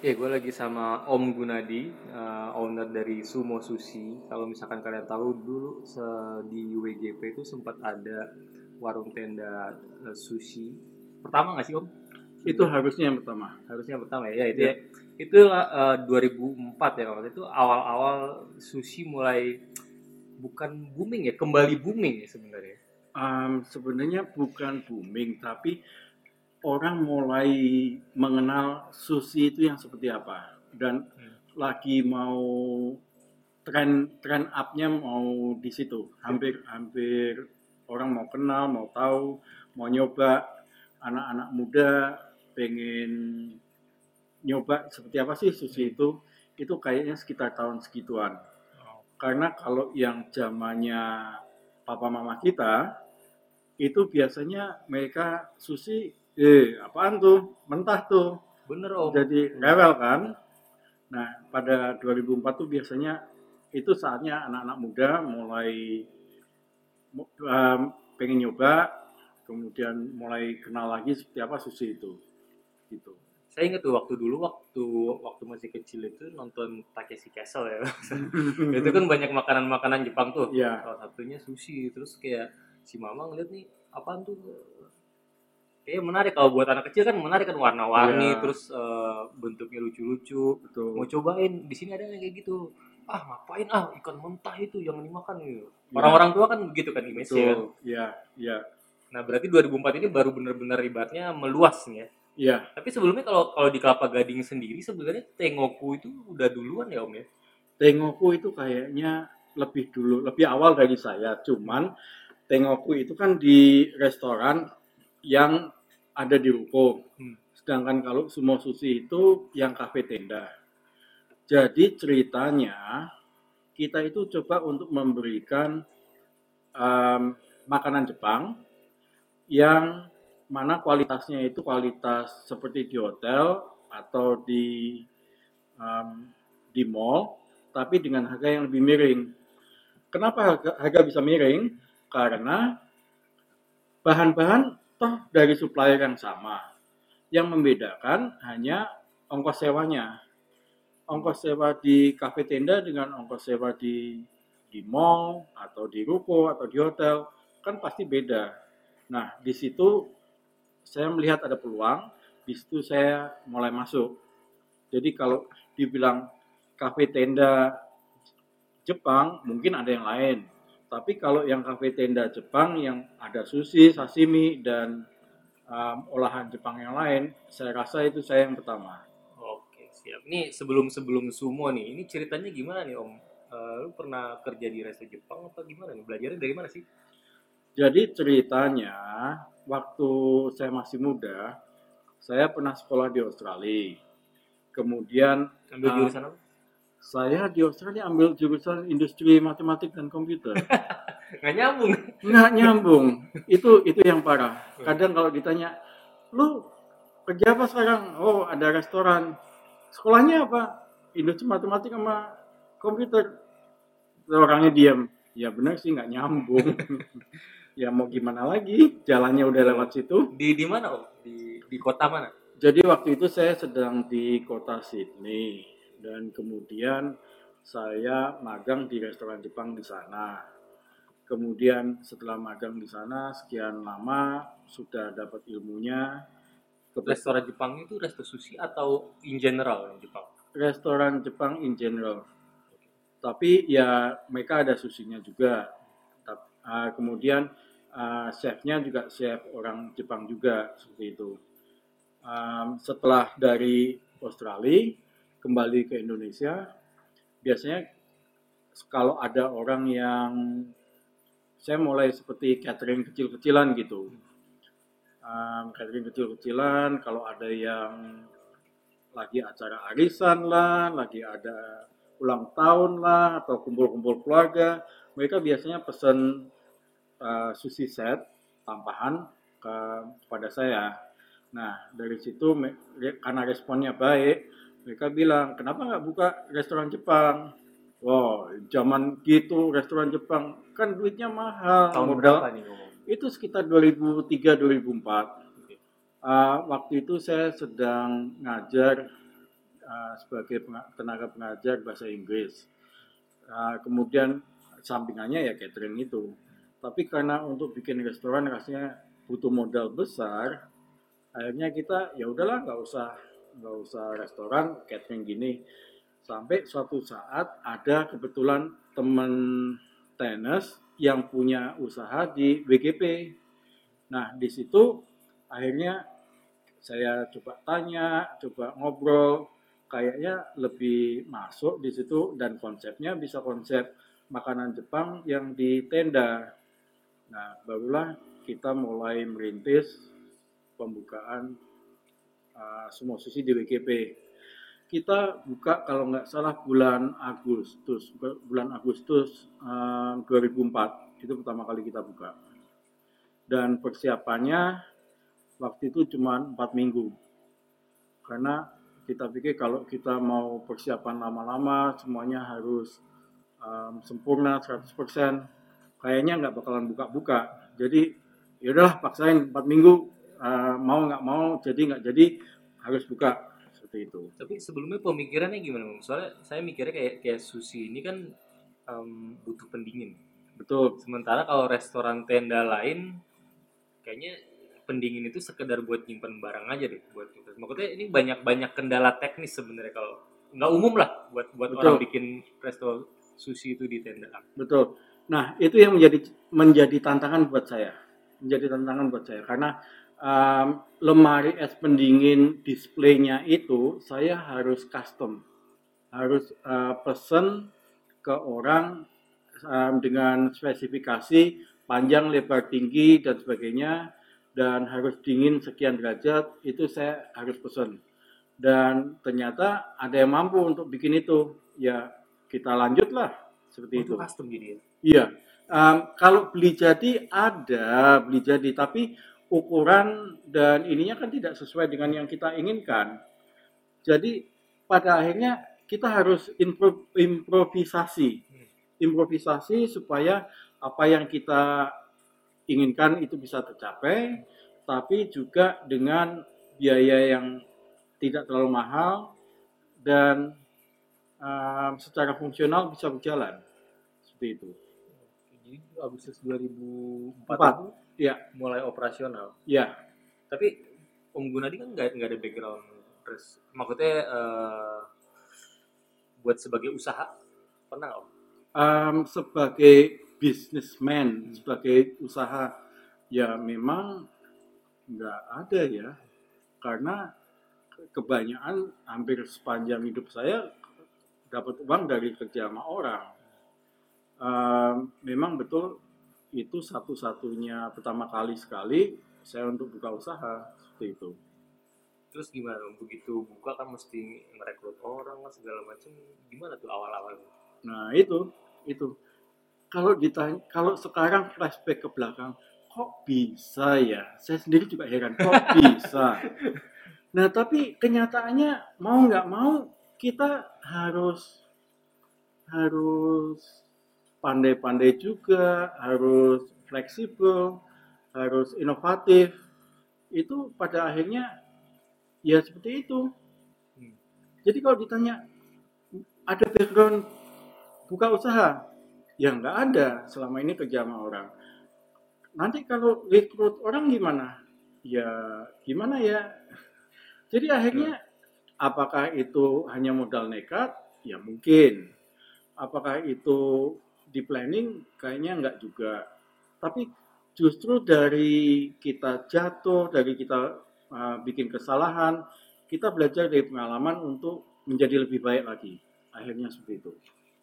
Ya, gue lagi sama Om Gunadi, uh, owner dari Sumo Sushi. Kalau misalkan kalian tahu dulu se- di WGP itu sempat ada warung tenda uh, sushi. Pertama nggak sih Om? Itu harusnya yang pertama. Harusnya pertama ya, ya itu Ya. ya. Itu uh, 2004 ya waktu itu awal-awal sushi mulai bukan booming ya, kembali booming ya sebenarnya. Um, sebenarnya bukan booming, tapi orang mulai mengenal sushi itu yang seperti apa dan Hmm. lagi mau tren tren up-nya mau di situ. Hampir hampir orang mau kenal, mau tahu, mau nyoba. Anak-anak muda pengen nyoba seperti apa sih sushi itu? Itu kayaknya sekitar tahun segituan. Karena kalau yang zamannya papa mama kita itu biasanya mereka sushi eh apaan tuh mentah tuh Bener Om. jadi rewel kan nah pada 2004 tuh biasanya itu saatnya anak-anak muda mulai mu- um, pengen nyoba kemudian mulai kenal lagi seperti apa sushi itu gitu Saya ingat tuh waktu dulu waktu waktu masih kecil itu nonton Takeshi Castle ya. itu kan banyak makanan-makanan Jepang tuh. Iya. Salah satunya sushi. Terus kayak si mama ngeliat nih apaan tuh kayak menarik. Kalau buat anak kecil kan menarik kan warna-warni Iya. terus eh, bentuknya lucu-lucu. Betul. Mau cobain di sini ada yang kayak gitu. Ah ngapain? Ah ikan mentah itu jangan dimakan gitu. Iya. orang-orang tua kan begitu kan image kan? Betul ya ya nah berarti 2004 ini baru benar-benar ribatnya meluas nih ya ya tapi sebelumnya kalau kalau di Kelapa Gading sendiri sebenarnya Tengoku itu udah duluan ya Om ya? Tengoku itu kayaknya lebih dulu, lebih awal dari saya. Cuman Tengoku itu kan di restoran yang ada di ruko. Hmm. Sedangkan kalau Sumo Sushi itu yang kafe tenda. Jadi ceritanya kita itu coba untuk memberikan em, makanan Jepang yang mana kualitasnya itu kualitas seperti di hotel atau di em, di mall tapi dengan harga yang lebih miring. Kenapa harga, harga bisa miring? Karena bahan-bahan toh dari supplier yang sama. Yang membedakan hanya ongkos sewanya. Ongkos sewa di kafe tenda dengan ongkos sewa di di mall atau di ruko atau di hotel kan pasti beda. Nah, di situ saya melihat ada peluang, di situ saya mulai masuk. Jadi kalau dibilang kafe tenda Jepang mungkin ada yang lain. Tapi kalau yang kafe tenda Jepang yang ada sushi, sashimi dan um, olahan Jepang yang lain, saya rasa itu saya yang pertama. Oke, siap. Ini sebelum-sebelum sumo nih, ini ceritanya gimana nih Om? Eh, lu pernah kerja di resto Jepang atau gimana nih? Belajarnya dari mana sih? Jadi ceritanya waktu saya masih muda, saya pernah sekolah di Australia. Kemudian Ambil jurusan apa? Saya di Australia ambil jurusan industri matematik dan komputer. Nggak nyambung. nggak nyambung. Itu itu yang parah. Kadang kalau ditanya lu kerja apa sekarang? Oh ada restoran. Sekolahnya apa? Industri matematik sama komputer. Orangnya diam. Ya benar sih nggak nyambung. Ya mau gimana lagi? Jalannya udah lewat situ. Di di mana Om? Di di kota mana? jadi waktu itu saya sedang di kota Sydney dan kemudian saya magang di restoran Jepang di sana. Kemudian setelah magang di sana sekian lama sudah dapat ilmunya. Ke Restoran Jepang itu resto sushi atau in general yang Jepang? restoran Jepang in general. Tapi ya mereka ada susinya juga. Ah, kemudian ah, chefnya juga chef orang Jepang juga seperti itu. Um, setelah dari Australia kembali ke Indonesia, biasanya kalau ada orang yang saya mulai seperti catering kecil-kecilan gitu. Um, catering kecil-kecilan, kalau ada yang lagi acara arisan lah, lagi ada ulang tahun lah, atau kumpul-kumpul keluarga, mereka biasanya pesen uh, sushi set tambahan ke, kepada saya. Nah, dari situ karena responnya baik, mereka bilang, kenapa nggak buka restoran Jepang? Wow, zaman gitu restoran Jepang kan duitnya mahal. Tahun modal berapa nih ngomong? itu sekitar 2003-2004. Uh, waktu itu saya sedang ngajar uh, sebagai tenaga pengajar bahasa Inggris. Uh, kemudian sampingannya ya catering itu. Tapi karena untuk bikin restoran rasanya butuh modal besar, akhirnya kita ya udahlah nggak usah nggak usah restoran catering gini. Sampai suatu saat ada kebetulan teman tenis yang punya usaha di WGP. Nah di situ akhirnya saya coba tanya, coba ngobrol, kayaknya lebih masuk di situ dan konsepnya bisa konsep makanan Jepang yang di tenda. Nah, barulah kita mulai merintis pembukaan uh, semua sushi di WGP. Kita buka kalau nggak salah bulan Agustus, bulan Agustus uh, 2004 itu pertama kali kita buka. Dan persiapannya waktu itu cuma empat minggu, karena kita pikir kalau kita mau persiapan lama-lama semuanya harus um, sempurna 100% kayaknya nggak bakalan buka-buka. Jadi yaudahlah paksain 4 minggu uh, mau nggak mau jadi nggak jadi harus buka seperti itu tapi sebelumnya pemikirannya gimana bang soalnya saya mikirnya kayak kayak sushi ini kan um, butuh pendingin betul sementara kalau restoran tenda lain kayaknya pendingin itu sekedar buat nyimpan barang aja deh buat kita maksudnya ini banyak banyak kendala teknis sebenarnya kalau nggak umum lah buat buat Betul. orang bikin resto sushi itu di tenda. Betul. Nah, itu yang menjadi menjadi tantangan buat saya. Menjadi tantangan buat saya karena um, lemari es pendingin displaynya itu saya harus custom. Harus uh, pesen ke orang um, dengan spesifikasi panjang, lebar, tinggi dan sebagainya dan harus dingin sekian derajat itu saya harus pesen dan ternyata ada yang mampu untuk bikin itu ya kita lanjutlah seperti itu. Custom gini ya? Iya. Um, kalau beli jadi ada beli jadi, tapi ukuran dan ininya kan tidak sesuai dengan yang kita inginkan. Jadi pada akhirnya kita harus impro, improvisasi, improvisasi supaya apa yang kita inginkan itu bisa tercapai, tapi juga dengan biaya yang tidak terlalu mahal dan um, secara fungsional bisa berjalan seperti itu. Jadi Agustus 2004 ya mulai operasional. Ya. Tapi Om Gunadi kan nggak nggak ada background terus maksudnya uh, buat sebagai usaha pernah Om? Um, sebagai businessman, hmm. sebagai usaha ya memang nggak ada ya karena kebanyakan hampir sepanjang hidup saya dapat uang dari kerja sama orang. Uh, memang betul itu satu-satunya pertama kali sekali saya untuk buka usaha seperti itu. Terus gimana? Begitu buka kan mesti merekrut orang segala macam gimana tuh awal-awal? Nah itu itu. Kalau ditanya kalau sekarang flashback ke belakang kok bisa ya? Saya sendiri juga heran kok bisa? Nah tapi kenyataannya mau nggak mau kita harus harus pandai-pandai juga, harus fleksibel, harus inovatif. Itu pada akhirnya ya seperti itu. Hmm. Jadi kalau ditanya ada background buka usaha, ya nggak ada selama ini kerja sama orang. Nanti kalau rekrut orang gimana? Ya gimana ya? Jadi akhirnya Apakah itu hanya modal nekat? Ya mungkin. Apakah itu di planning? Kayaknya enggak juga. Tapi justru dari kita jatuh, dari kita uh, bikin kesalahan, kita belajar dari pengalaman untuk menjadi lebih baik lagi. Akhirnya seperti itu.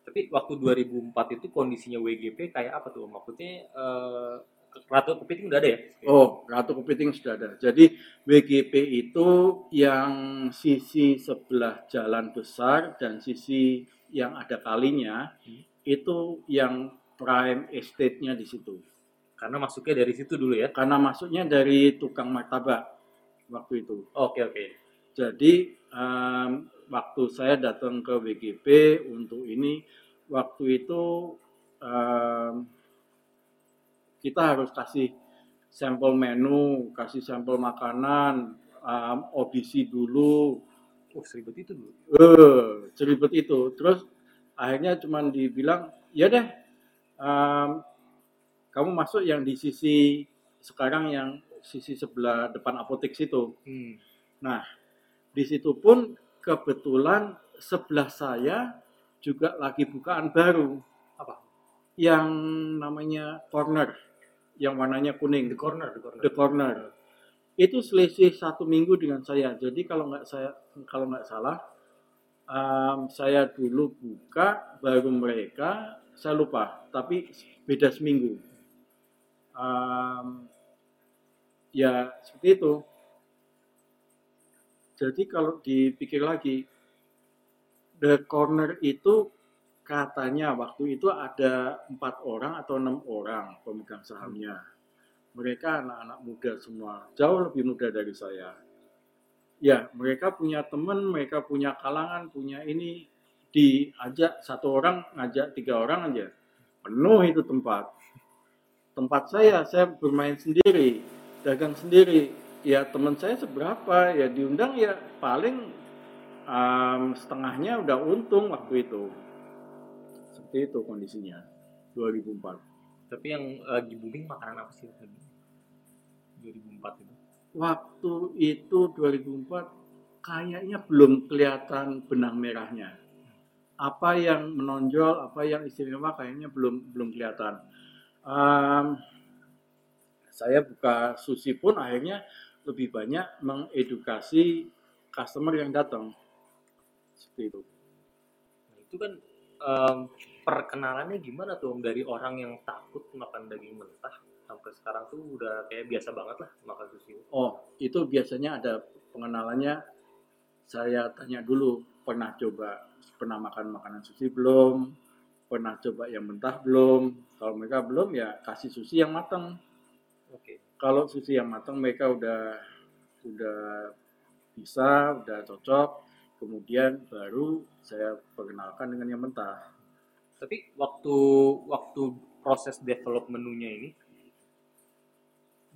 Tapi waktu 2004 itu kondisinya WGP kayak apa tuh? Maksudnya uh, Ratu Kepiting udah ada ya? Oh, Ratu Kepiting sudah ada. Jadi WGP itu yang sisi sebelah jalan besar dan sisi yang ada kalinya hmm. Itu yang prime estate-nya di situ. Karena masuknya dari situ dulu ya? Karena masuknya dari tukang martabak waktu itu. Oke oke. Jadi um, waktu saya datang ke WGP untuk ini, waktu itu um, kita harus kasih sampel menu, kasih sampel makanan, um, audisi dulu Oh, seribet itu dulu. Eh, seribet itu. Terus akhirnya cuman dibilang, ya deh, em, kamu masuk yang di sisi sekarang yang sisi sebelah depan apotek situ. Hmm. Nah, di situ pun kebetulan sebelah saya juga lagi bukaan baru Apa? yang namanya corner, yang warnanya kuning. The corner, the corner. The corner. Itu selisih satu minggu dengan saya. Jadi kalau nggak saya kalau nggak salah, em, saya dulu buka baru mereka, saya lupa, tapi beda seminggu. Em, ya seperti itu. Jadi kalau dipikir lagi, the corner itu katanya waktu itu ada empat orang atau enam orang pemegang sahamnya. Mereka anak-anak muda semua, jauh lebih muda dari saya. Ya, mereka punya teman, mereka punya kalangan, punya ini diajak satu orang ngajak tiga orang aja, penuh itu tempat. Tempat saya, saya bermain sendiri, dagang sendiri. Ya teman saya seberapa, ya diundang ya paling um, setengahnya udah untung waktu itu. Seperti itu kondisinya 2004. Tapi yang lagi booming makanan apa sih? 2004 itu. Waktu itu 2004 kayaknya belum kelihatan benang merahnya. Apa yang menonjol, apa yang istimewa kayaknya belum belum kelihatan. Um, saya buka sushi pun akhirnya lebih banyak mengedukasi customer yang datang. Seperti itu. Nah, itu kan em, perkenalannya gimana tuh dari orang yang takut makan daging mentah sampai sekarang tuh udah kayak biasa banget lah makan sushi. Oh, itu biasanya ada pengenalannya. Saya tanya dulu, pernah coba, pernah makan makanan sushi belum? Pernah coba yang mentah belum? Kalau mereka belum, ya kasih sushi yang matang. Oke. Kalau sushi yang matang mereka udah udah bisa, udah cocok. Kemudian baru saya perkenalkan dengan yang mentah. Tapi waktu waktu proses develop menunya ini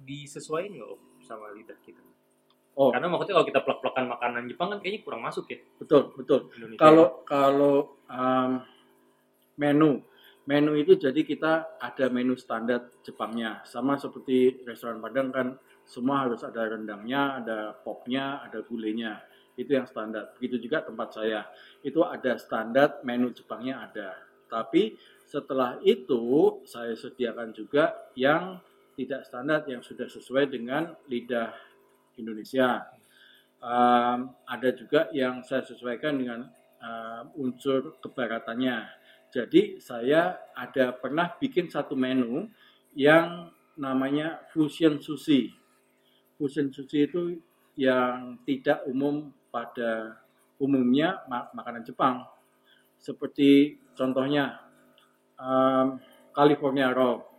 disesuaikan nggak Om sama lidah kita? Oh, Karena maksudnya kalau kita plek-plekan makanan Jepang kan kayaknya kurang masuk ya betul, betul. Indonesia. Kalau kalau um, menu menu itu jadi kita ada menu standar Jepangnya sama seperti restoran Padang kan semua harus ada rendangnya, ada popnya, ada gulenya itu yang standar. Begitu juga tempat saya itu ada standar menu Jepangnya ada. Tapi setelah itu saya sediakan juga yang tidak standar yang sudah sesuai dengan lidah Indonesia. Um, ada juga yang saya sesuaikan dengan um, unsur kebaratannya. Jadi saya ada pernah bikin satu menu yang namanya fusion sushi. Fusion sushi itu yang tidak umum pada umumnya ma- makanan Jepang. Seperti contohnya um, California roll.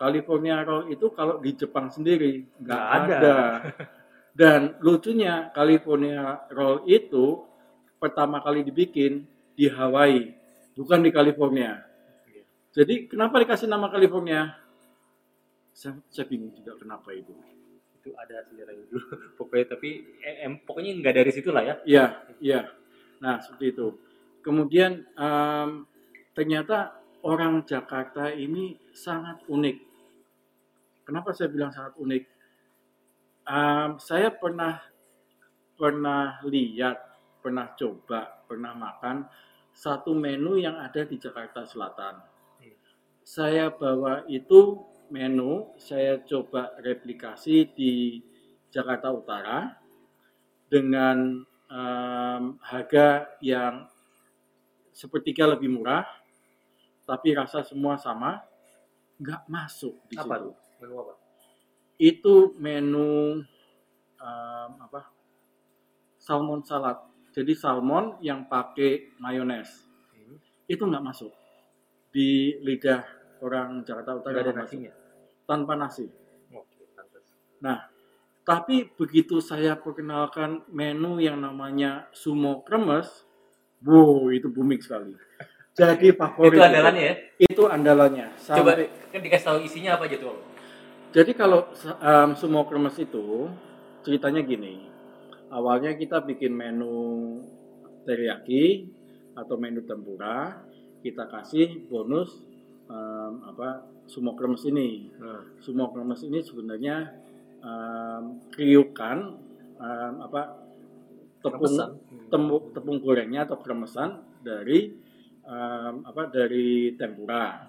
California roll itu kalau di Jepang sendiri nggak ada. ada. Dan lucunya California roll itu pertama kali dibikin di Hawaii, bukan di California. Jadi kenapa dikasih nama California? Saya, saya bingung juga kenapa itu. itu ada sejarahnya dulu pokoknya tapi eh, em, pokoknya nggak dari situ lah ya Iya, iya. Nah seperti itu. Kemudian em, ternyata orang Jakarta ini sangat unik. Kenapa saya bilang sangat unik? Em, saya pernah pernah lihat, pernah coba, pernah makan satu menu yang ada di Jakarta Selatan. Saya bawa itu menu, saya coba replikasi di Jakarta Utara dengan em, harga yang sepertiga lebih murah, tapi rasa semua sama, nggak masuk di apa situ. tuh menu apa Itu menu em, apa? Salmon salad. Jadi salmon yang pakai mayones Hmm. itu nggak masuk di lidah orang Jakarta Utara ada nasinya tanpa nasi. oke pantas Tapi begitu saya perkenalkan menu yang namanya sumo kremes, wow itu booming sekali. Jadi favorit itu andalannya ya Itu andalannya. coba Sampai- kan dikasih tahu isinya apa aja tuh? Jadi kalau um, sumo kremes itu ceritanya gini, awalnya kita bikin menu teriyaki atau menu tempura kita kasih bonus em, apa sumo kremes ini. Nah, sumo kremes ini sebenarnya em, kriukan em, apa tepung temu- tepung gorengnya atau kremesan dari em, apa dari tempura.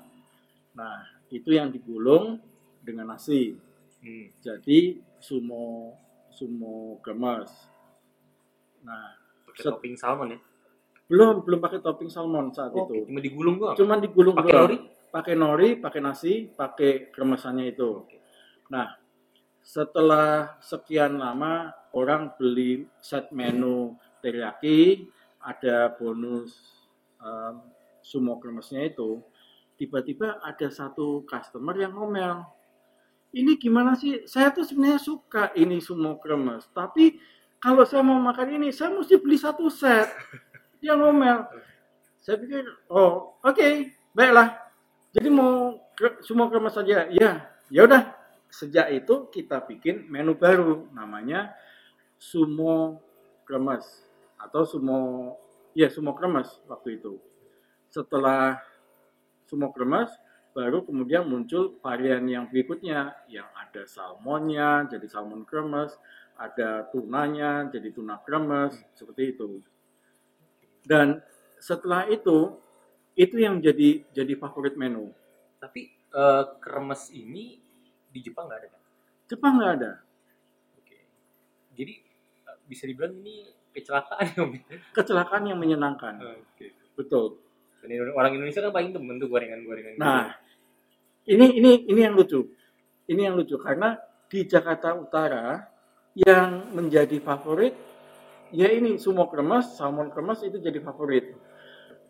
Nah itu yang digulung dengan nasi Hmm. jadi sumo sumo kremes nah Pakai Set- topping salmon ya. belum belum pakai topping salmon saat Oke, itu cuma digulung doang. cuman digulung Pakai nori? pakai nori pakai nasi pakai kremesannya itu Oke. nah setelah sekian lama orang beli set menu teriyaki ada bonus em, sumo kremesnya itu tiba-tiba ada satu customer yang ngomel ini gimana sih? Saya tuh sebenarnya suka ini sumo kremes tapi kalau saya mau makan ini saya mesti beli satu set. Dia ngomel. Saya pikir oh oke baiklah. Jadi mau sumo kremes saja. Ya ya udah. Sejak itu kita bikin menu baru namanya sumo kremes atau sumo ya sumo kremes waktu itu. Setelah sumo kremes baru kemudian muncul varian yang berikutnya yang ada salmonnya jadi salmon kremes ada tunanya jadi tuna kremes seperti itu dan setelah itu itu yang jadi jadi favorit menu Tapi eh, kremes ini di Jepang nggak ada kan? Jepang nggak ada Oke. Jadi eh, bisa dibilang ini kecelakaan ya Om. kecelakaan yang menyenangkan Oke. betul orang Indonesia kan paling demen tuh gorengan-gorengan. gitu. Nah, ini ini ini yang lucu. Ini yang lucu karena di Jakarta Utara yang menjadi favorit ya ini sumo kremes, salmon kremes itu jadi favorit.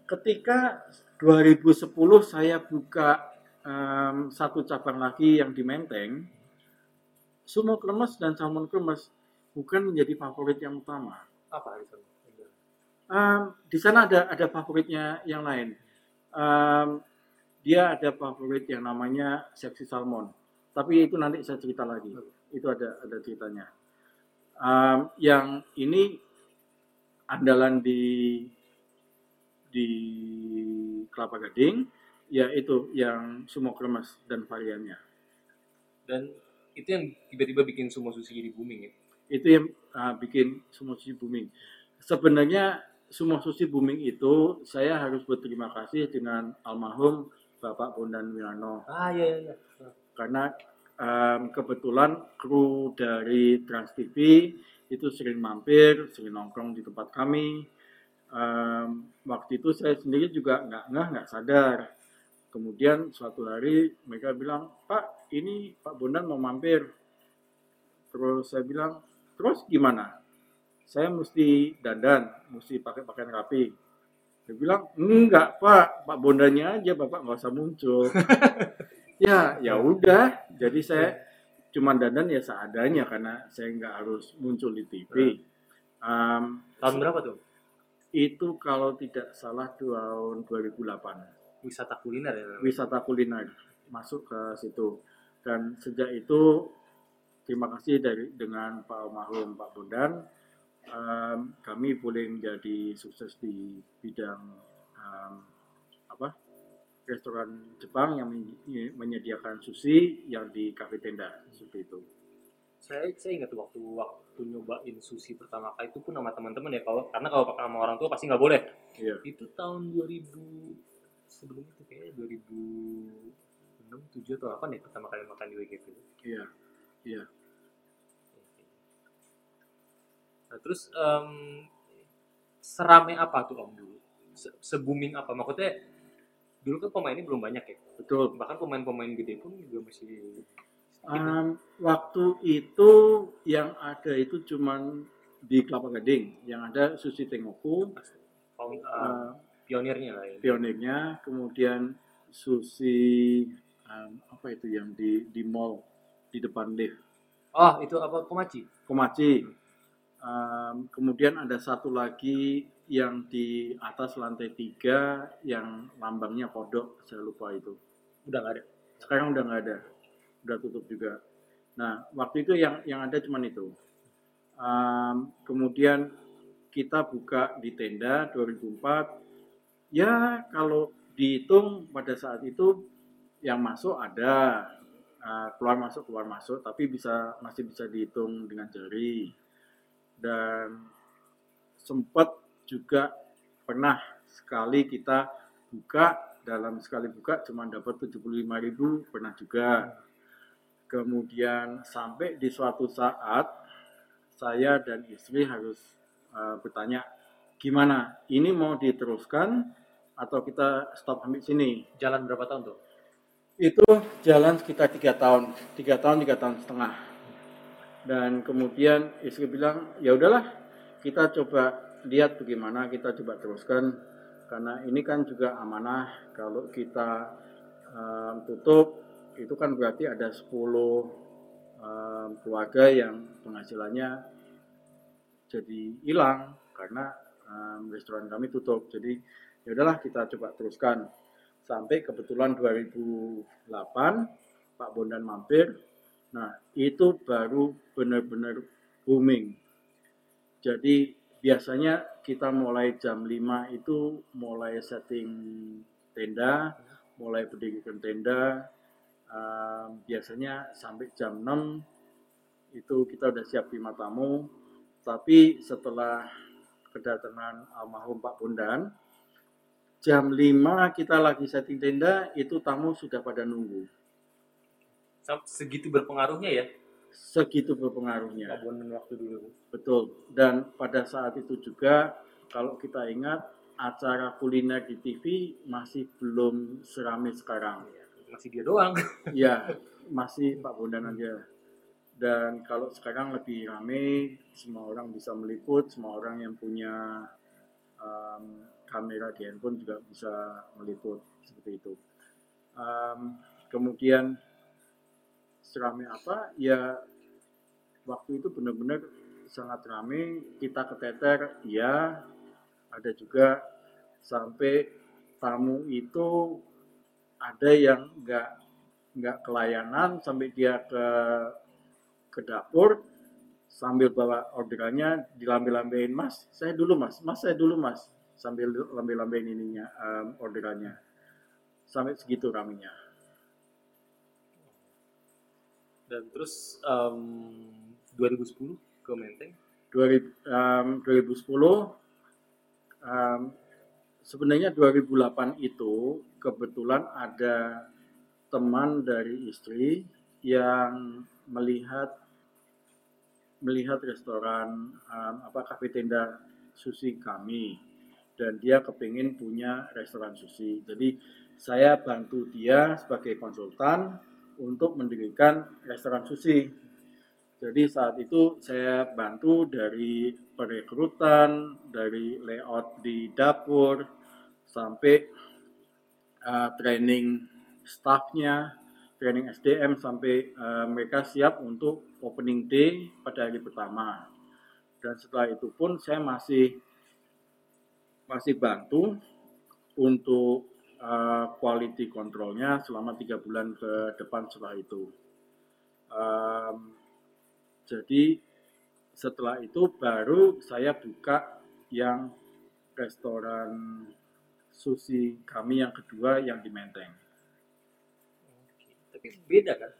Ketika 2010 saya buka em, satu cabang lagi yang di Menteng, sumo kremes dan salmon kremes bukan menjadi favorit yang utama. apa itu? Um, di sana ada ada favoritnya yang lain. Um, dia ada favorit yang namanya seksi salmon. Tapi itu nanti saya cerita lagi. Itu ada ada ceritanya. Um, yang ini andalan di di Kelapa Gading, yaitu yang sumo kremes dan variannya. Dan itu yang tiba-tiba bikin sumo sushi jadi booming ya. Itu yang uh, bikin sumo sushi booming. Sebenarnya sumo sushi booming itu saya harus berterima kasih dengan almarhum Bapak Bondan Wilano Ah iya iya. iya. karena em, kebetulan kru dari Trans TV itu sering mampir, sering nongkrong di tempat kami. Em, waktu itu saya sendiri juga nggak nggak nggak sadar. Kemudian suatu hari mereka bilang, Pak, ini Pak Bondan mau mampir. Terus saya bilang, terus gimana? Saya mesti dandan, mesti pakai pakaian rapi. Dia bilang, enggak Pak, Pak Bondannya aja Bapak nggak usah muncul. ya, ya udah. Jadi saya cuma dandan ya seadanya karena saya nggak harus muncul di TV. Em, Tahun berapa tuh? itu kalau tidak salah tahun 2008 Wisata kuliner ya. wisata kuliner masuk ke situ dan sejak itu terima kasih dari dengan Pak almarhum Pak Bondan em, kami boleh menjadi sukses di bidang em, apa? Restoran Jepang yang men- menyediakan sushi yang di kafe tenda seperti itu. Saya saya ingat waktu waktu nyobain sushi pertama kali itu pun sama teman-teman ya kalau karena kalau pakai sama orang tua pasti nggak boleh. iya. Itu tahun 2000 sebelum itu kayaknya 2006 7 atau 8 ya pertama kali makan di WGP iya iya Nah, terus em, serame apa tuh Om dulu? Se- Se-booming apa? Maksudnya dulu kan pemainnya belum banyak ya. betul Bahkan pemain-pemain gede pun juga masih. Um, waktu itu yang ada itu cuman di Kelapa Gading, yang ada Sushi Tengoku, em, uh, pionirnya lah ya. pionirnya, kemudian Sushi um, apa itu yang di di mall di depan lift, Oh, itu apa Komachi? Komachi. Um, kemudian ada satu lagi yang di atas lantai tiga yang lambangnya kodok, saya lupa itu. Udah nggak ada. sekarang udah nggak ada udah tutup juga nah waktu itu yang yang ada cuman itu Um, kemudian kita buka di tenda 2004. Ya kalau dihitung pada saat itu yang masuk ada uh, keluar masuk keluar masuk, tapi bisa masih bisa dihitung dengan jari. Dan sempat juga pernah sekali kita buka dalam sekali buka cuma dapat 75.000 pernah juga. Kemudian sampai di suatu saat saya dan istri harus uh, bertanya gimana? Ini mau diteruskan atau kita stop sampai sini? Jalan berapa tahun tuh? Itu jalan sekitar tiga tahun tiga tahun tiga tahun setengah dan kemudian istri bilang ya udahlah kita coba lihat bagaimana kita coba teruskan karena ini kan juga amanah kalau kita um, tutup itu kan berarti ada 10 um, keluarga yang penghasilannya jadi hilang karena um, restoran kami tutup. Jadi ya udahlah kita coba teruskan sampai kebetulan 2008 Pak Bondan mampir. Nah itu baru benar-benar booming. Jadi biasanya kita mulai jam 5 itu mulai setting tenda, mulai berdirikan tenda. Um, biasanya sampai jam 6 itu kita udah siap lima tamu tapi setelah kedatangan almarhum Pak Bondan, jam 5 kita lagi setting tenda, itu tamu sudah pada nunggu. Segitu berpengaruhnya ya? Segitu berpengaruhnya. Bondan waktu dulu. Betul. Dan pada saat itu juga, kalau kita ingat, acara kuliner di TV masih belum seramai sekarang. Masih dia doang. Ya, masih Pak Bondan aja dan kalau sekarang lebih rame semua orang bisa meliput semua orang yang punya um, kamera di handphone juga bisa meliput seperti itu um, kemudian seramai apa ya waktu itu benar-benar sangat rame kita keteter ya ada juga sampai tamu itu ada yang nggak nggak kelayanan sampai dia ke ke dapur sambil bawa orderannya dilambai-lambain mas saya dulu mas mas saya dulu mas sambil lambai-lambain ininya um, orderannya. Sampai segitu raminya dan terus um, 2010 ke Menteng? 2000, um, 2010 um, sebenarnya 2008 itu kebetulan ada teman dari istri yang melihat melihat restoran um, apa kafe tenda sushi kami. Dan dia kepingin punya restoran sushi. Jadi saya bantu dia sebagai konsultan untuk mendirikan restoran sushi. Jadi saat itu saya bantu dari perekrutan, dari layout di dapur, sampai uh, training staffnya, training SDM sampai uh, mereka siap untuk opening day pada hari pertama. Dan setelah itu pun saya masih masih bantu untuk uh, quality controlnya selama tiga bulan ke depan setelah itu. Um, jadi setelah itu baru saya buka yang restoran sushi kami yang kedua yang di Menteng. Tapi beda kan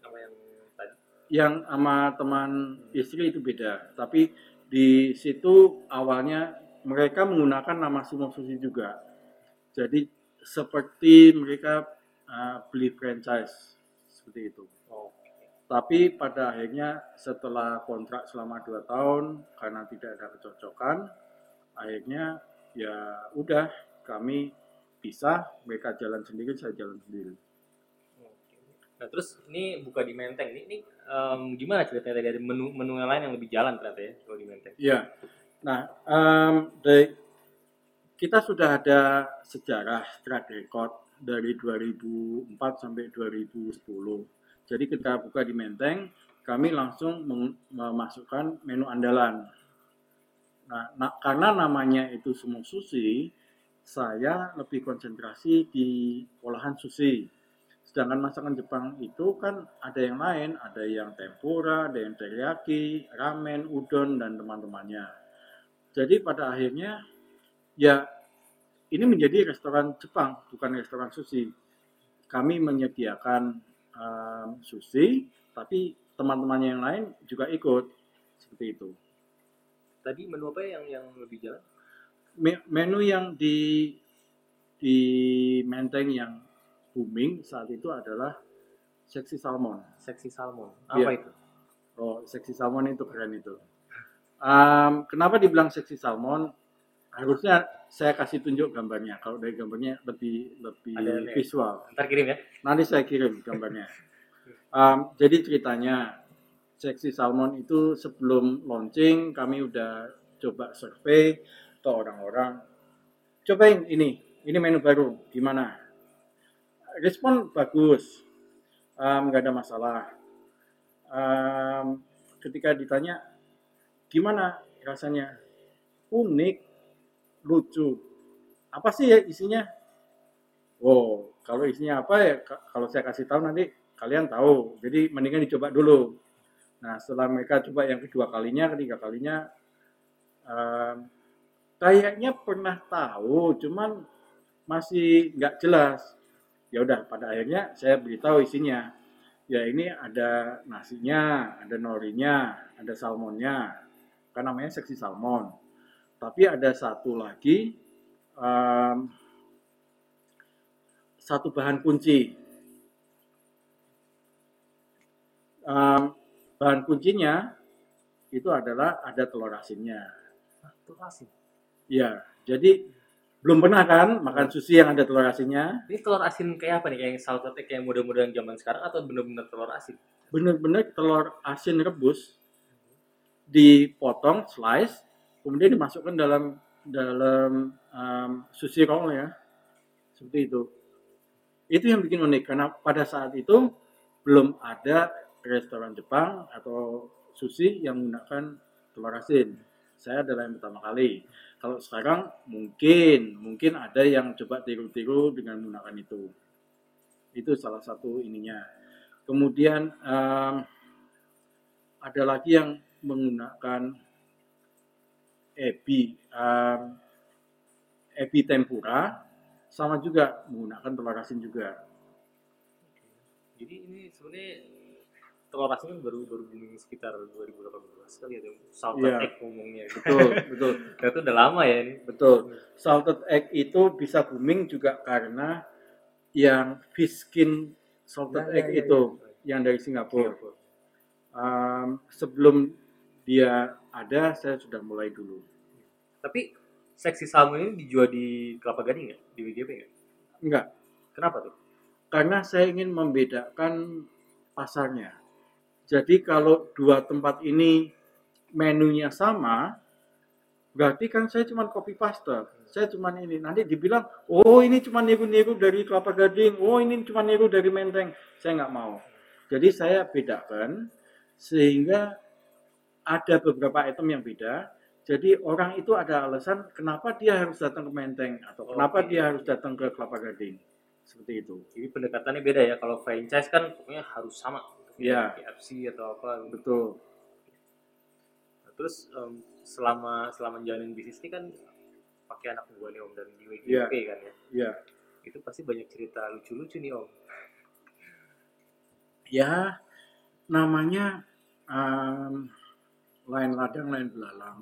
sama yang tadi? Yang sama teman istri itu beda tapi di situ awalnya mereka menggunakan nama Sumo Sushi juga. Jadi seperti mereka uh, beli franchise seperti itu oh. tapi pada akhirnya setelah kontrak selama dua tahun karena tidak ada kecocokan akhirnya ya udah kami bisa mereka jalan sendiri saya jalan sendiri Nah terus ini buka di Menteng. Ini, ini um, gimana ceritanya dari menu menu yang lain yang lebih jalan ternyata ya kalau di Menteng? Iya. Nah um, dari kita sudah ada sejarah track record dari 2004 sampai 2010. Jadi kita buka di Menteng, kami langsung memasukkan menu andalan. Nah, nah karena namanya itu semua sushi, saya lebih konsentrasi di olahan sushi Sedangkan masakan Jepang itu kan ada yang lain, ada yang tempura, ada yang teriyaki, ramen, udon dan teman-temannya. Jadi pada akhirnya ya ini menjadi restoran Jepang, bukan restoran sushi. Kami menyediakan um, sushi, tapi teman-temannya yang lain juga ikut seperti itu. Tadi menu apa yang yang lebih jalan? Me- Menu yang di di Menteng yang booming saat itu adalah seksi salmon. Seksi salmon. Apa Iya. itu? Oh, seksi salmon itu keren itu. Um, kenapa dibilang seksi salmon? Harusnya saya kasih tunjuk gambarnya. Kalau dari gambarnya lebih lebih Ada visual. Ntar kirim ya. Nanti saya kirim gambarnya. Um, jadi ceritanya seksi salmon itu sebelum launching kami udah coba survei ke orang-orang. Cobain ini, ini menu baru, gimana? Respon bagus, Um, nggak ada masalah. Um, ketika ditanya gimana rasanya, unik, lucu. Apa sih ya isinya? Wow, kalau isinya apa ya? ka- Kalau saya kasih tahu nanti kalian tahu. Jadi mendingan dicoba dulu. Nah, setelah mereka coba yang kedua kalinya, ketiga kalinya, em, kayaknya pernah tahu, cuman masih nggak jelas. Ya udah, pada akhirnya saya beritahu isinya. Ya ini ada nasinya, ada norinya, ada salmonnya. Kan namanya seksi salmon. Tapi ada satu lagi em, satu bahan kunci. Em, bahan kuncinya itu adalah ada telur asinnya. Telur asin. Ya, jadi belum pernah kan makan sushi yang ada telur asinnya? Ini telur asin kayak apa nih? Kayak yang salted egg kayak model-model zaman sekarang atau bener-bener telur asin? Bener-bener telur asin rebus dipotong slice, kemudian dimasukkan dalam dalam em, sushi roll ya, seperti itu. Itu yang bikin unik karena pada saat itu belum ada restoran Jepang atau sushi yang menggunakan telur asin. Saya adalah yang pertama kali. Kalau sekarang mungkin mungkin ada yang coba tiru-tiru dengan menggunakan itu. Itu salah satu ininya. Kemudian em, ada lagi yang menggunakan ebi, em, ebi tempura, sama juga menggunakan telur asin juga. Jadi ini sebenarnya telur asin kan baru baru booming sekitar 2018 kali ya. Salted Iya. egg ngomongnya. Betul, betul. Nah, itu udah lama ya ini. Betul. Salted egg itu bisa booming juga karena yang fish skin salted Ya, ya, egg ya, itu ya. yang dari Singapura. Singapura. Um, sebelum dia ada, saya sudah mulai dulu. Tapi seksi salmon ini dijual di Kelapa Gading nggak? Di WGP nggak? Enggak, Kenapa tuh? karena saya ingin membedakan pasarnya. Jadi kalau dua tempat ini menunya sama, berarti kan saya cuma copy paste. Saya cuma ini. Nanti dibilang, oh ini cuma niru-niru dari Kelapa Gading, oh ini cuma niru dari Menteng. Saya nggak mau. Jadi saya bedakan sehingga ada beberapa item yang beda. Jadi orang itu ada alasan kenapa dia harus datang ke Menteng atau kenapa Oke. dia harus datang ke Kelapa Gading. Seperti itu. Jadi pendekatannya beda ya. Kalau franchise kan pokoknya harus sama. Iya. KFC atau apa. Betul. Nah, terus em, selama selama menjalani bisnis ini kan pakai anak buah nih om dan di WGP Iya. kan ya. Ya. Itu pasti banyak cerita lucu-lucu nih om. ya namanya em, lain ladang lain belalang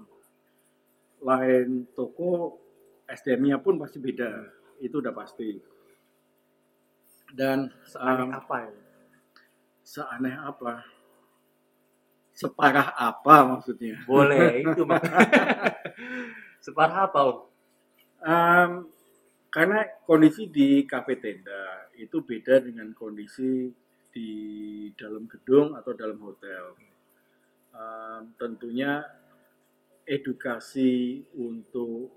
lain toko SDM-nya pun pasti beda itu udah pasti dan Seaneh apa ya? seaneh apa separah apa maksudnya Boleh itu mak. Separah apa om? Em, karena kondisi di kafe tenda itu beda dengan kondisi di dalam gedung atau dalam hotel. Em, tentunya edukasi untuk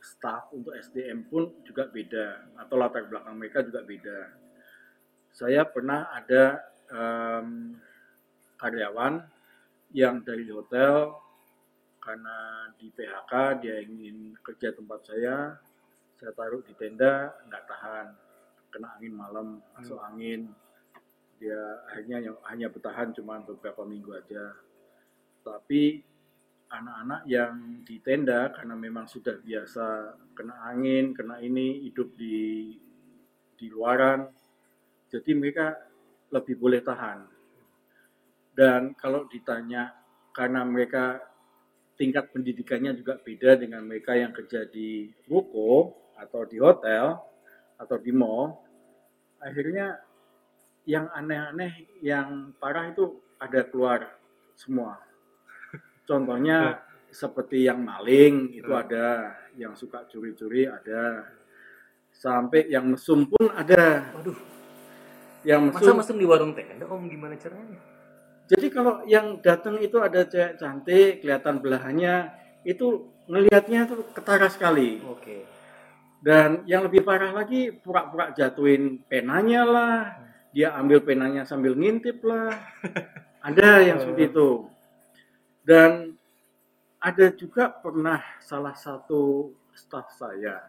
staff untuk SDM pun juga beda atau latar belakang mereka juga beda. Saya pernah ada em, karyawan yang dari hotel karena di PHK dia ingin kerja tempat saya saya taruh di tenda nggak tahan. Kena angin malam masuk angin dia akhirnya hanya bertahan cuma beberapa minggu aja. Tapi anak-anak yang di tenda karena memang sudah biasa kena angin kena ini hidup di di luaran jadi mereka lebih boleh tahan. Dan kalau ditanya karena mereka tingkat pendidikannya juga beda dengan mereka yang kerja di ruko atau di hotel atau di mall akhirnya yang aneh-aneh yang parah itu ada keluar semua contohnya seperti yang maling itu Hmm. ada yang suka curi-curi ada sampai yang mesum pun ada Waduh, yang masa mesum mesum di warung tenda om gimana caranya? Jadi kalau yang datang itu ada cewek cantik, kelihatan belahannya, itu ngelihatnya tuh ketara sekali. Oke. Dan yang lebih parah lagi, pura-pura jatuhin penanya lah, dia ambil penanya sambil ngintip lah. Ada yang seperti itu. Dan ada juga pernah salah satu staf saya,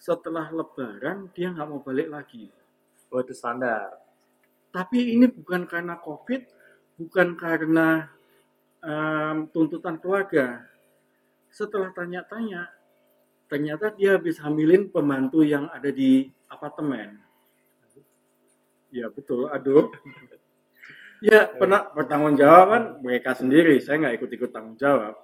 setelah lebaran dia nggak mau balik lagi. Oh itu standar. Tapi ini bukan karena COVID, bukan karena em, tuntutan keluarga. Setelah tanya-tanya, ternyata dia habis hamilin pembantu yang ada di apartemen. Ya betul, aduh. Ya pernah bertanggung jawaban mereka sendiri, saya nggak ikut-ikut tanggung jawab.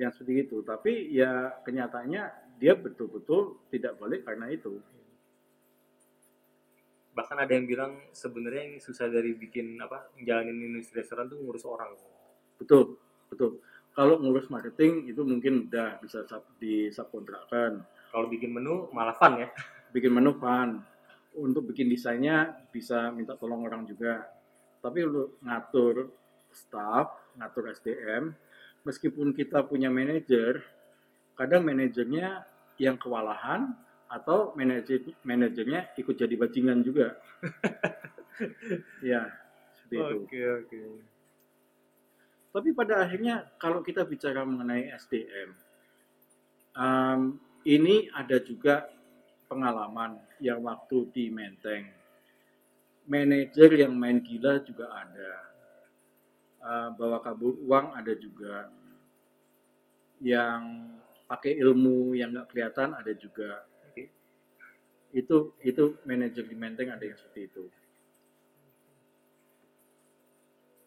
Yang seperti itu, tapi ya kenyataannya dia betul-betul tidak balik karena itu. Bahkan ada yang bilang sebenarnya yang susah dari bikin apa jalanin industri restoran tuh ngurus orang. Betul, betul. Kalau ngurus marketing itu mungkin udah bisa sub- disubkontrakkan. Kalau bikin menu malah fun ya. Bikin menu fun. Untuk bikin desainnya bisa minta tolong orang juga. Tapi untuk ngatur staff, ngatur SDM, meskipun kita punya manajer, kadang manajernya yang kewalahan atau manajer manajernya ikut jadi bajingan juga. ya, seperti itu. Oke oke. Tapi pada akhirnya kalau kita bicara mengenai SDM, em, ini ada juga pengalaman yang waktu di Menteng. Manajer yang main gila juga ada. Eh, bawa kabur uang ada juga. Yang pakai ilmu yang nggak kelihatan ada juga. Itu itu manajer di Menteng ada yang seperti itu.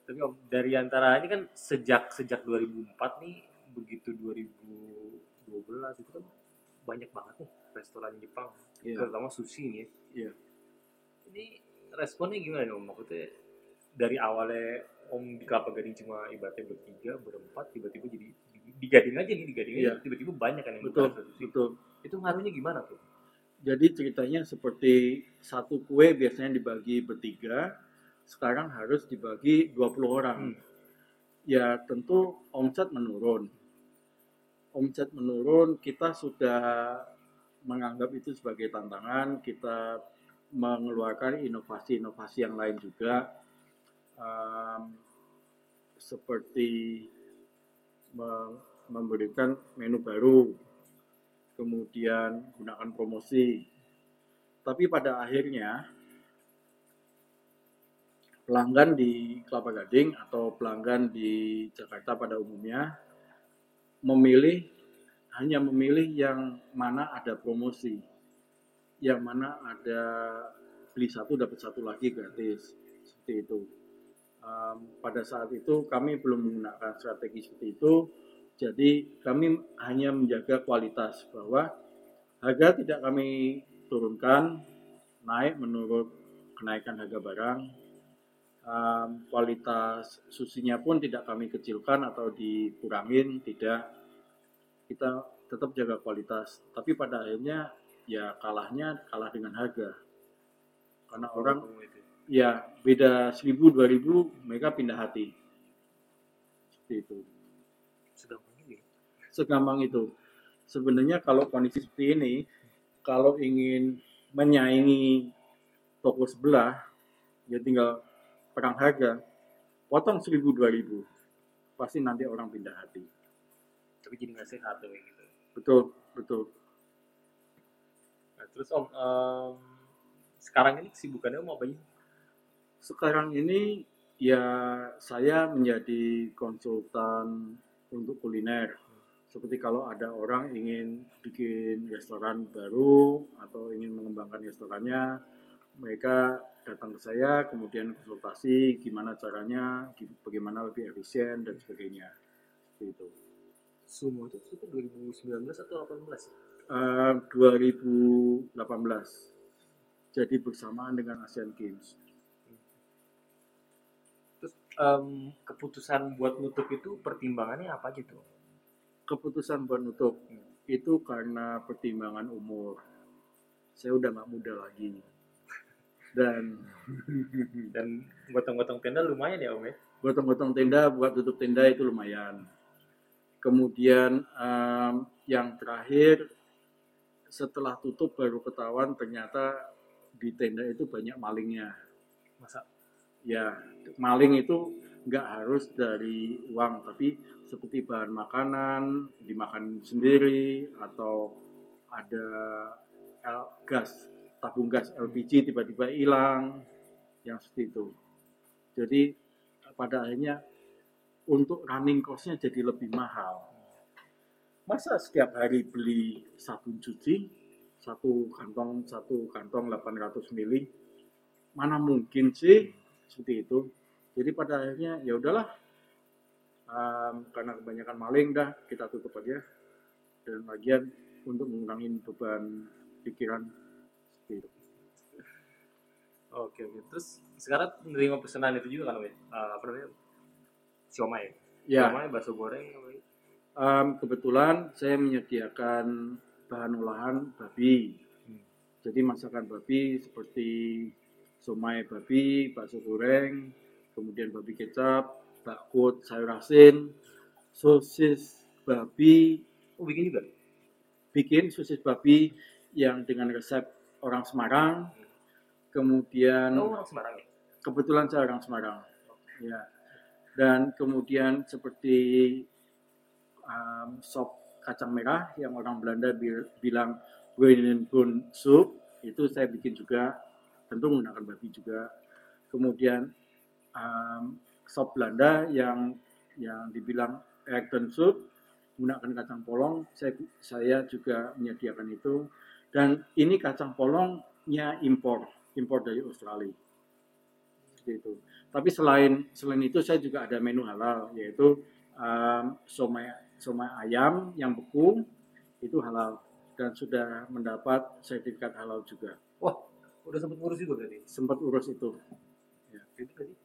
Tapi om dari antara ini kan sejak sejak 2004 nih begitu 2012 itu kan banyak banget nih restoran Jepang, Iya. terutama sushi nih. ya. Iya. Ini responnya gimana nih om? Maksudnya dari awalnya om di Kelapa Gading cuma ibaratnya bertiga, berempat, tiba-tiba jadi di, di Gading aja nih di Gading aja, Iya. tiba-tiba banyak kan yang Betul, sushi. betul. Itu ngaruhnya gimana tuh? Jadi ceritanya seperti satu kue biasanya dibagi bertiga, sekarang harus dibagi 20 orang. Hmm. Ya tentu omset menurun. Omset menurun, kita sudah menganggap itu sebagai tantangan, kita mengeluarkan inovasi-inovasi yang lain juga, Em, seperti me- memberikan menu baru, kemudian gunakan promosi. Tapi pada akhirnya pelanggan di Kelapa Gading atau pelanggan di Jakarta pada umumnya memilih hanya memilih yang mana ada promosi, yang mana ada beli satu dapat satu lagi gratis seperti itu. Em, pada saat itu kami belum menggunakan strategi seperti itu, jadi kami hanya menjaga kualitas bahwa harga tidak kami turunkan, naik menurut kenaikan harga barang. Um, kualitas susinya pun tidak kami kecilkan atau dikurangin, tidak. Kita tetap jaga kualitas, tapi pada akhirnya ya kalahnya kalah dengan harga. Karena orang Promo itu. ya beda 1000 2000 mereka pindah hati. Seperti itu Segampang ini. segampang itu. Sebenarnya kalau kondisi seperti ini, kalau ingin menyaingi toko sebelah, ya tinggal perang harga, potong 1000 2000. Pasti nanti orang pindah hati. Tapi jadi nggak sehat tuh kayak gitu. Betul, betul. Nah, terus om, em, sekarang ini kesibukannya Om apa aja? Sekarang ini ya saya menjadi konsultan untuk kuliner. Seperti kalau ada orang ingin bikin restoran baru atau ingin mengembangkan restorannya, mereka datang ke saya, kemudian konsultasi gimana caranya, bagaimana lebih efisien dan sebagainya. Seperti itu. Sumo itu itu 2019 atau 18? Eh, 2018. Jadi bersamaan dengan Asian Games. Terus em, keputusan buat nutup itu pertimbangannya apa tuh? Keputusan buat nutup itu karena pertimbangan umur. Saya udah nggak muda lagi. Dan Dan gotong-gotong tenda lumayan ya Om ya? gotong-gotong tenda buat tutup tenda itu lumayan. Kemudian em, yang terakhir setelah tutup baru ketahuan ternyata di tenda itu banyak malingnya. Masa Ya, maling itu nggak harus dari uang, tapi seperti bahan makanan dimakan sendiri atau ada L- gas tabung gas LPG tiba-tiba hilang, yang seperti itu. Jadi pada akhirnya untuk running cost-nya jadi lebih mahal. Masa setiap hari beli sabun cuci satu kantong satu kantong 800 mili mana mungkin sih seperti itu jadi pada akhirnya ya udahlah Em, karena kebanyakan maling dah kita tutup aja dan lagian untuk mengurangi beban pikiran seperti itu. Oke oke. Terus sekarang menerima pesanan itu juga kan? Eh, apa namanya? Siomay. Ya, Siomay, bakso goreng. em, kebetulan saya menyediakan bahan olahan babi. Hmm. Jadi masakan babi seperti somai babi, bakso goreng, kemudian babi kecap, bakut, sayur asin, sosis babi, Oh bikin juga? bikin sosis babi yang dengan resep orang Semarang. Kemudian Oh orang Semarang ya? kebetulan saya orang Semarang. Ya. Dan kemudian seperti um, sop kacang merah yang orang Belanda bil- bilang Bun soup itu saya bikin juga tentu menggunakan babi juga. Kemudian um, sop Belanda yang yang dibilang Egton soup menggunakan kacang polong saya saya juga menyediakan itu. Dan ini kacang polongnya impor impor dari Australia. Seperti itu tapi selain selain itu saya juga ada menu halal yaitu um, somai somai ayam yang beku itu halal. Dan sudah mendapat sertifikat halal juga. Wah udah sempet ngurus juga berarti? sempat urus itu. Itu berarti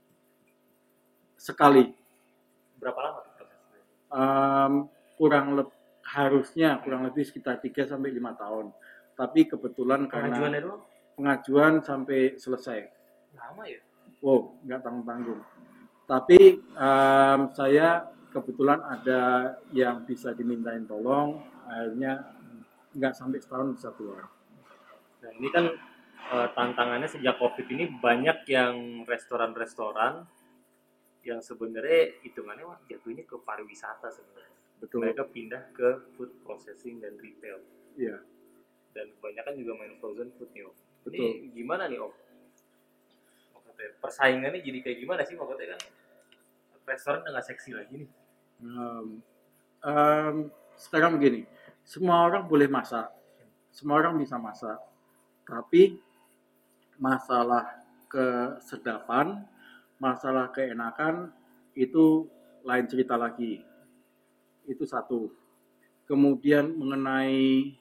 sekali. Berapa lama um, kurang lebih harusnya kurang lebih sekitar 3 sampai lima tahun. Tapi kebetulan karena Pengajuannya doang? pengajuan sampai selesai. Lama ya? Wow, nggak tanggung-tanggung. Tapi em, saya kebetulan ada yang bisa dimintain tolong, akhirnya nggak sampai setahun bisa keluar. Nah ini kan eh, tantangannya sejak covid ini banyak yang restoran-restoran yang sebenarnya hitungannya wah, jatuhnya ke pariwisata sebenarnya. Betul. Mereka pindah ke food processing dan retail Iya, dan kebanyakan juga main frozen food nih om. Ini betul. gimana nih om? Maksudnya persaingannya jadi kayak gimana sih maksudnya kan restoran udah nggak seksi lagi nih. Em, em, sekarang begini, semua orang boleh masak, semua orang bisa masak, tapi masalah kesedapan, masalah keenakan itu lain cerita lagi. Itu satu. Kemudian mengenai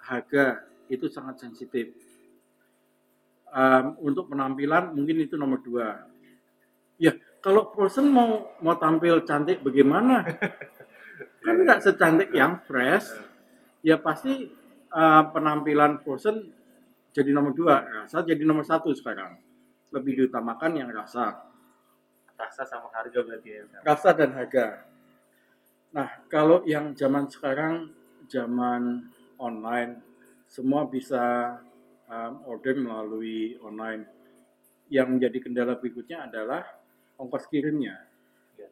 harga itu sangat sensitif. Em, untuk penampilan mungkin itu nomor dua. Ya kalau Frozen mau mau tampil cantik bagaimana? kan nggak secantik yang fresh. Ya pasti eh, penampilan Frozen jadi nomor dua, rasa jadi nomor satu sekarang. Lebih diutamakan yang rasa, Rasa sama harga berarti ya. rasa dan harga. Nah kalau yang zaman sekarang zaman online, semua bisa um, order melalui online. Yang menjadi kendala berikutnya adalah ongkos kirimnya. Ya.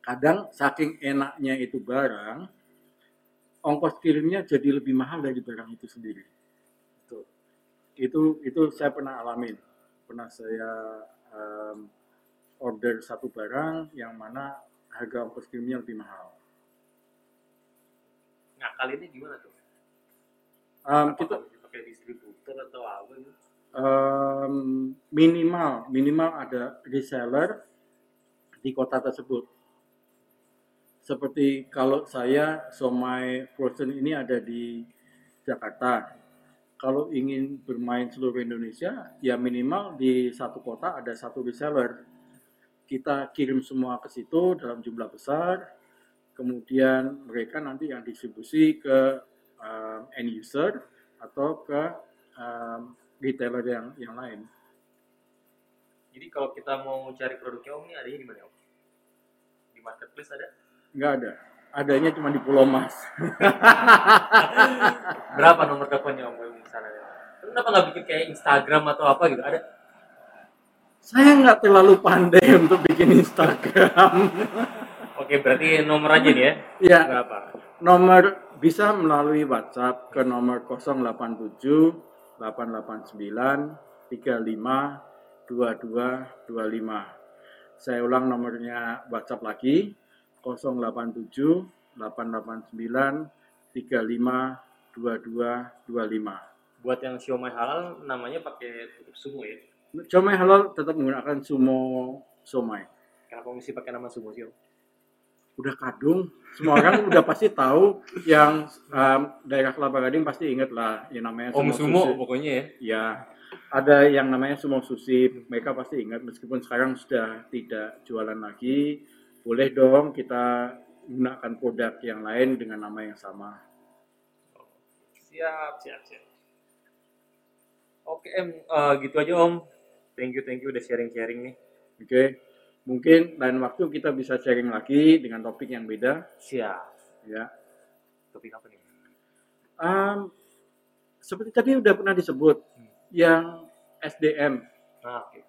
Kadang saking enaknya itu barang, ongkos kirimnya jadi lebih mahal dari barang itu sendiri. Betul. itu itu saya pernah alamin pernah saya um, order satu barang yang mana harga ongkos kirimnya lebih mahal Nah kali ini gimana tuh? Um, Kita kita pakai distributor atau apa gitu? um, minimal minimal ada reseller di kota tersebut. Seperti kalau saya somai frozen ini ada di Jakarta. Kalau ingin bermain seluruh Indonesia ya minimal di satu kota ada satu reseller. Kita kirim semua ke situ dalam jumlah besar. Kemudian mereka nanti yang distribusi ke um, end user atau ke um, retailer yang yang lain Jadi kalau kita mau cari produknya Om ini adanya di mana Om? Di marketplace ada? nggak ada adanya cuma di Pulau Mas Berapa nomor teleponnya Om yang sana? Kenapa nggak bikin kayak Instagram atau apa gitu? Ada? saya nggak terlalu pandai untuk bikin Instagram Oke berarti nomor aja nih ya? ya Berapa? nomor bisa melalui WhatsApp ke nomor 087 889 35 2225 saya ulang nomornya WhatsApp lagi 087 889 35 2225 Buat yang siomay halal namanya pakai tutup sumo ya? Comai halal tetap menggunakan sumo somai. Kenapa mesti pakai nama sumo sih Om? Udah kadung, semua orang udah pasti tahu yang um, daerah Kelapa Gading pasti inget lah yang namanya Om sumo sushi. pokoknya ya? Ya, ada yang namanya sumo sushi, mereka pasti ingat meskipun sekarang sudah tidak jualan lagi. Boleh dong kita gunakan produk yang lain dengan nama yang sama. Siap, siap, siap. Oke, em, eh, gitu aja Om. Thank you, thank you udah sharing-sharing nih. Oke, mungkin lain waktu kita bisa sharing lagi dengan topik yang beda. Siap. Ya, Topik apa nih? Um, seperti tadi udah pernah disebut yang SDM Nah, oke.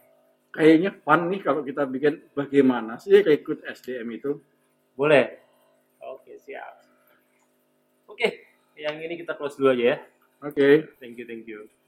kayaknya fun nih kalau kita bikin bagaimana sih rekrut SDM itu Boleh? Oke, siap. Oke, yang ini kita close dulu aja ya. oke Thank you, thank you.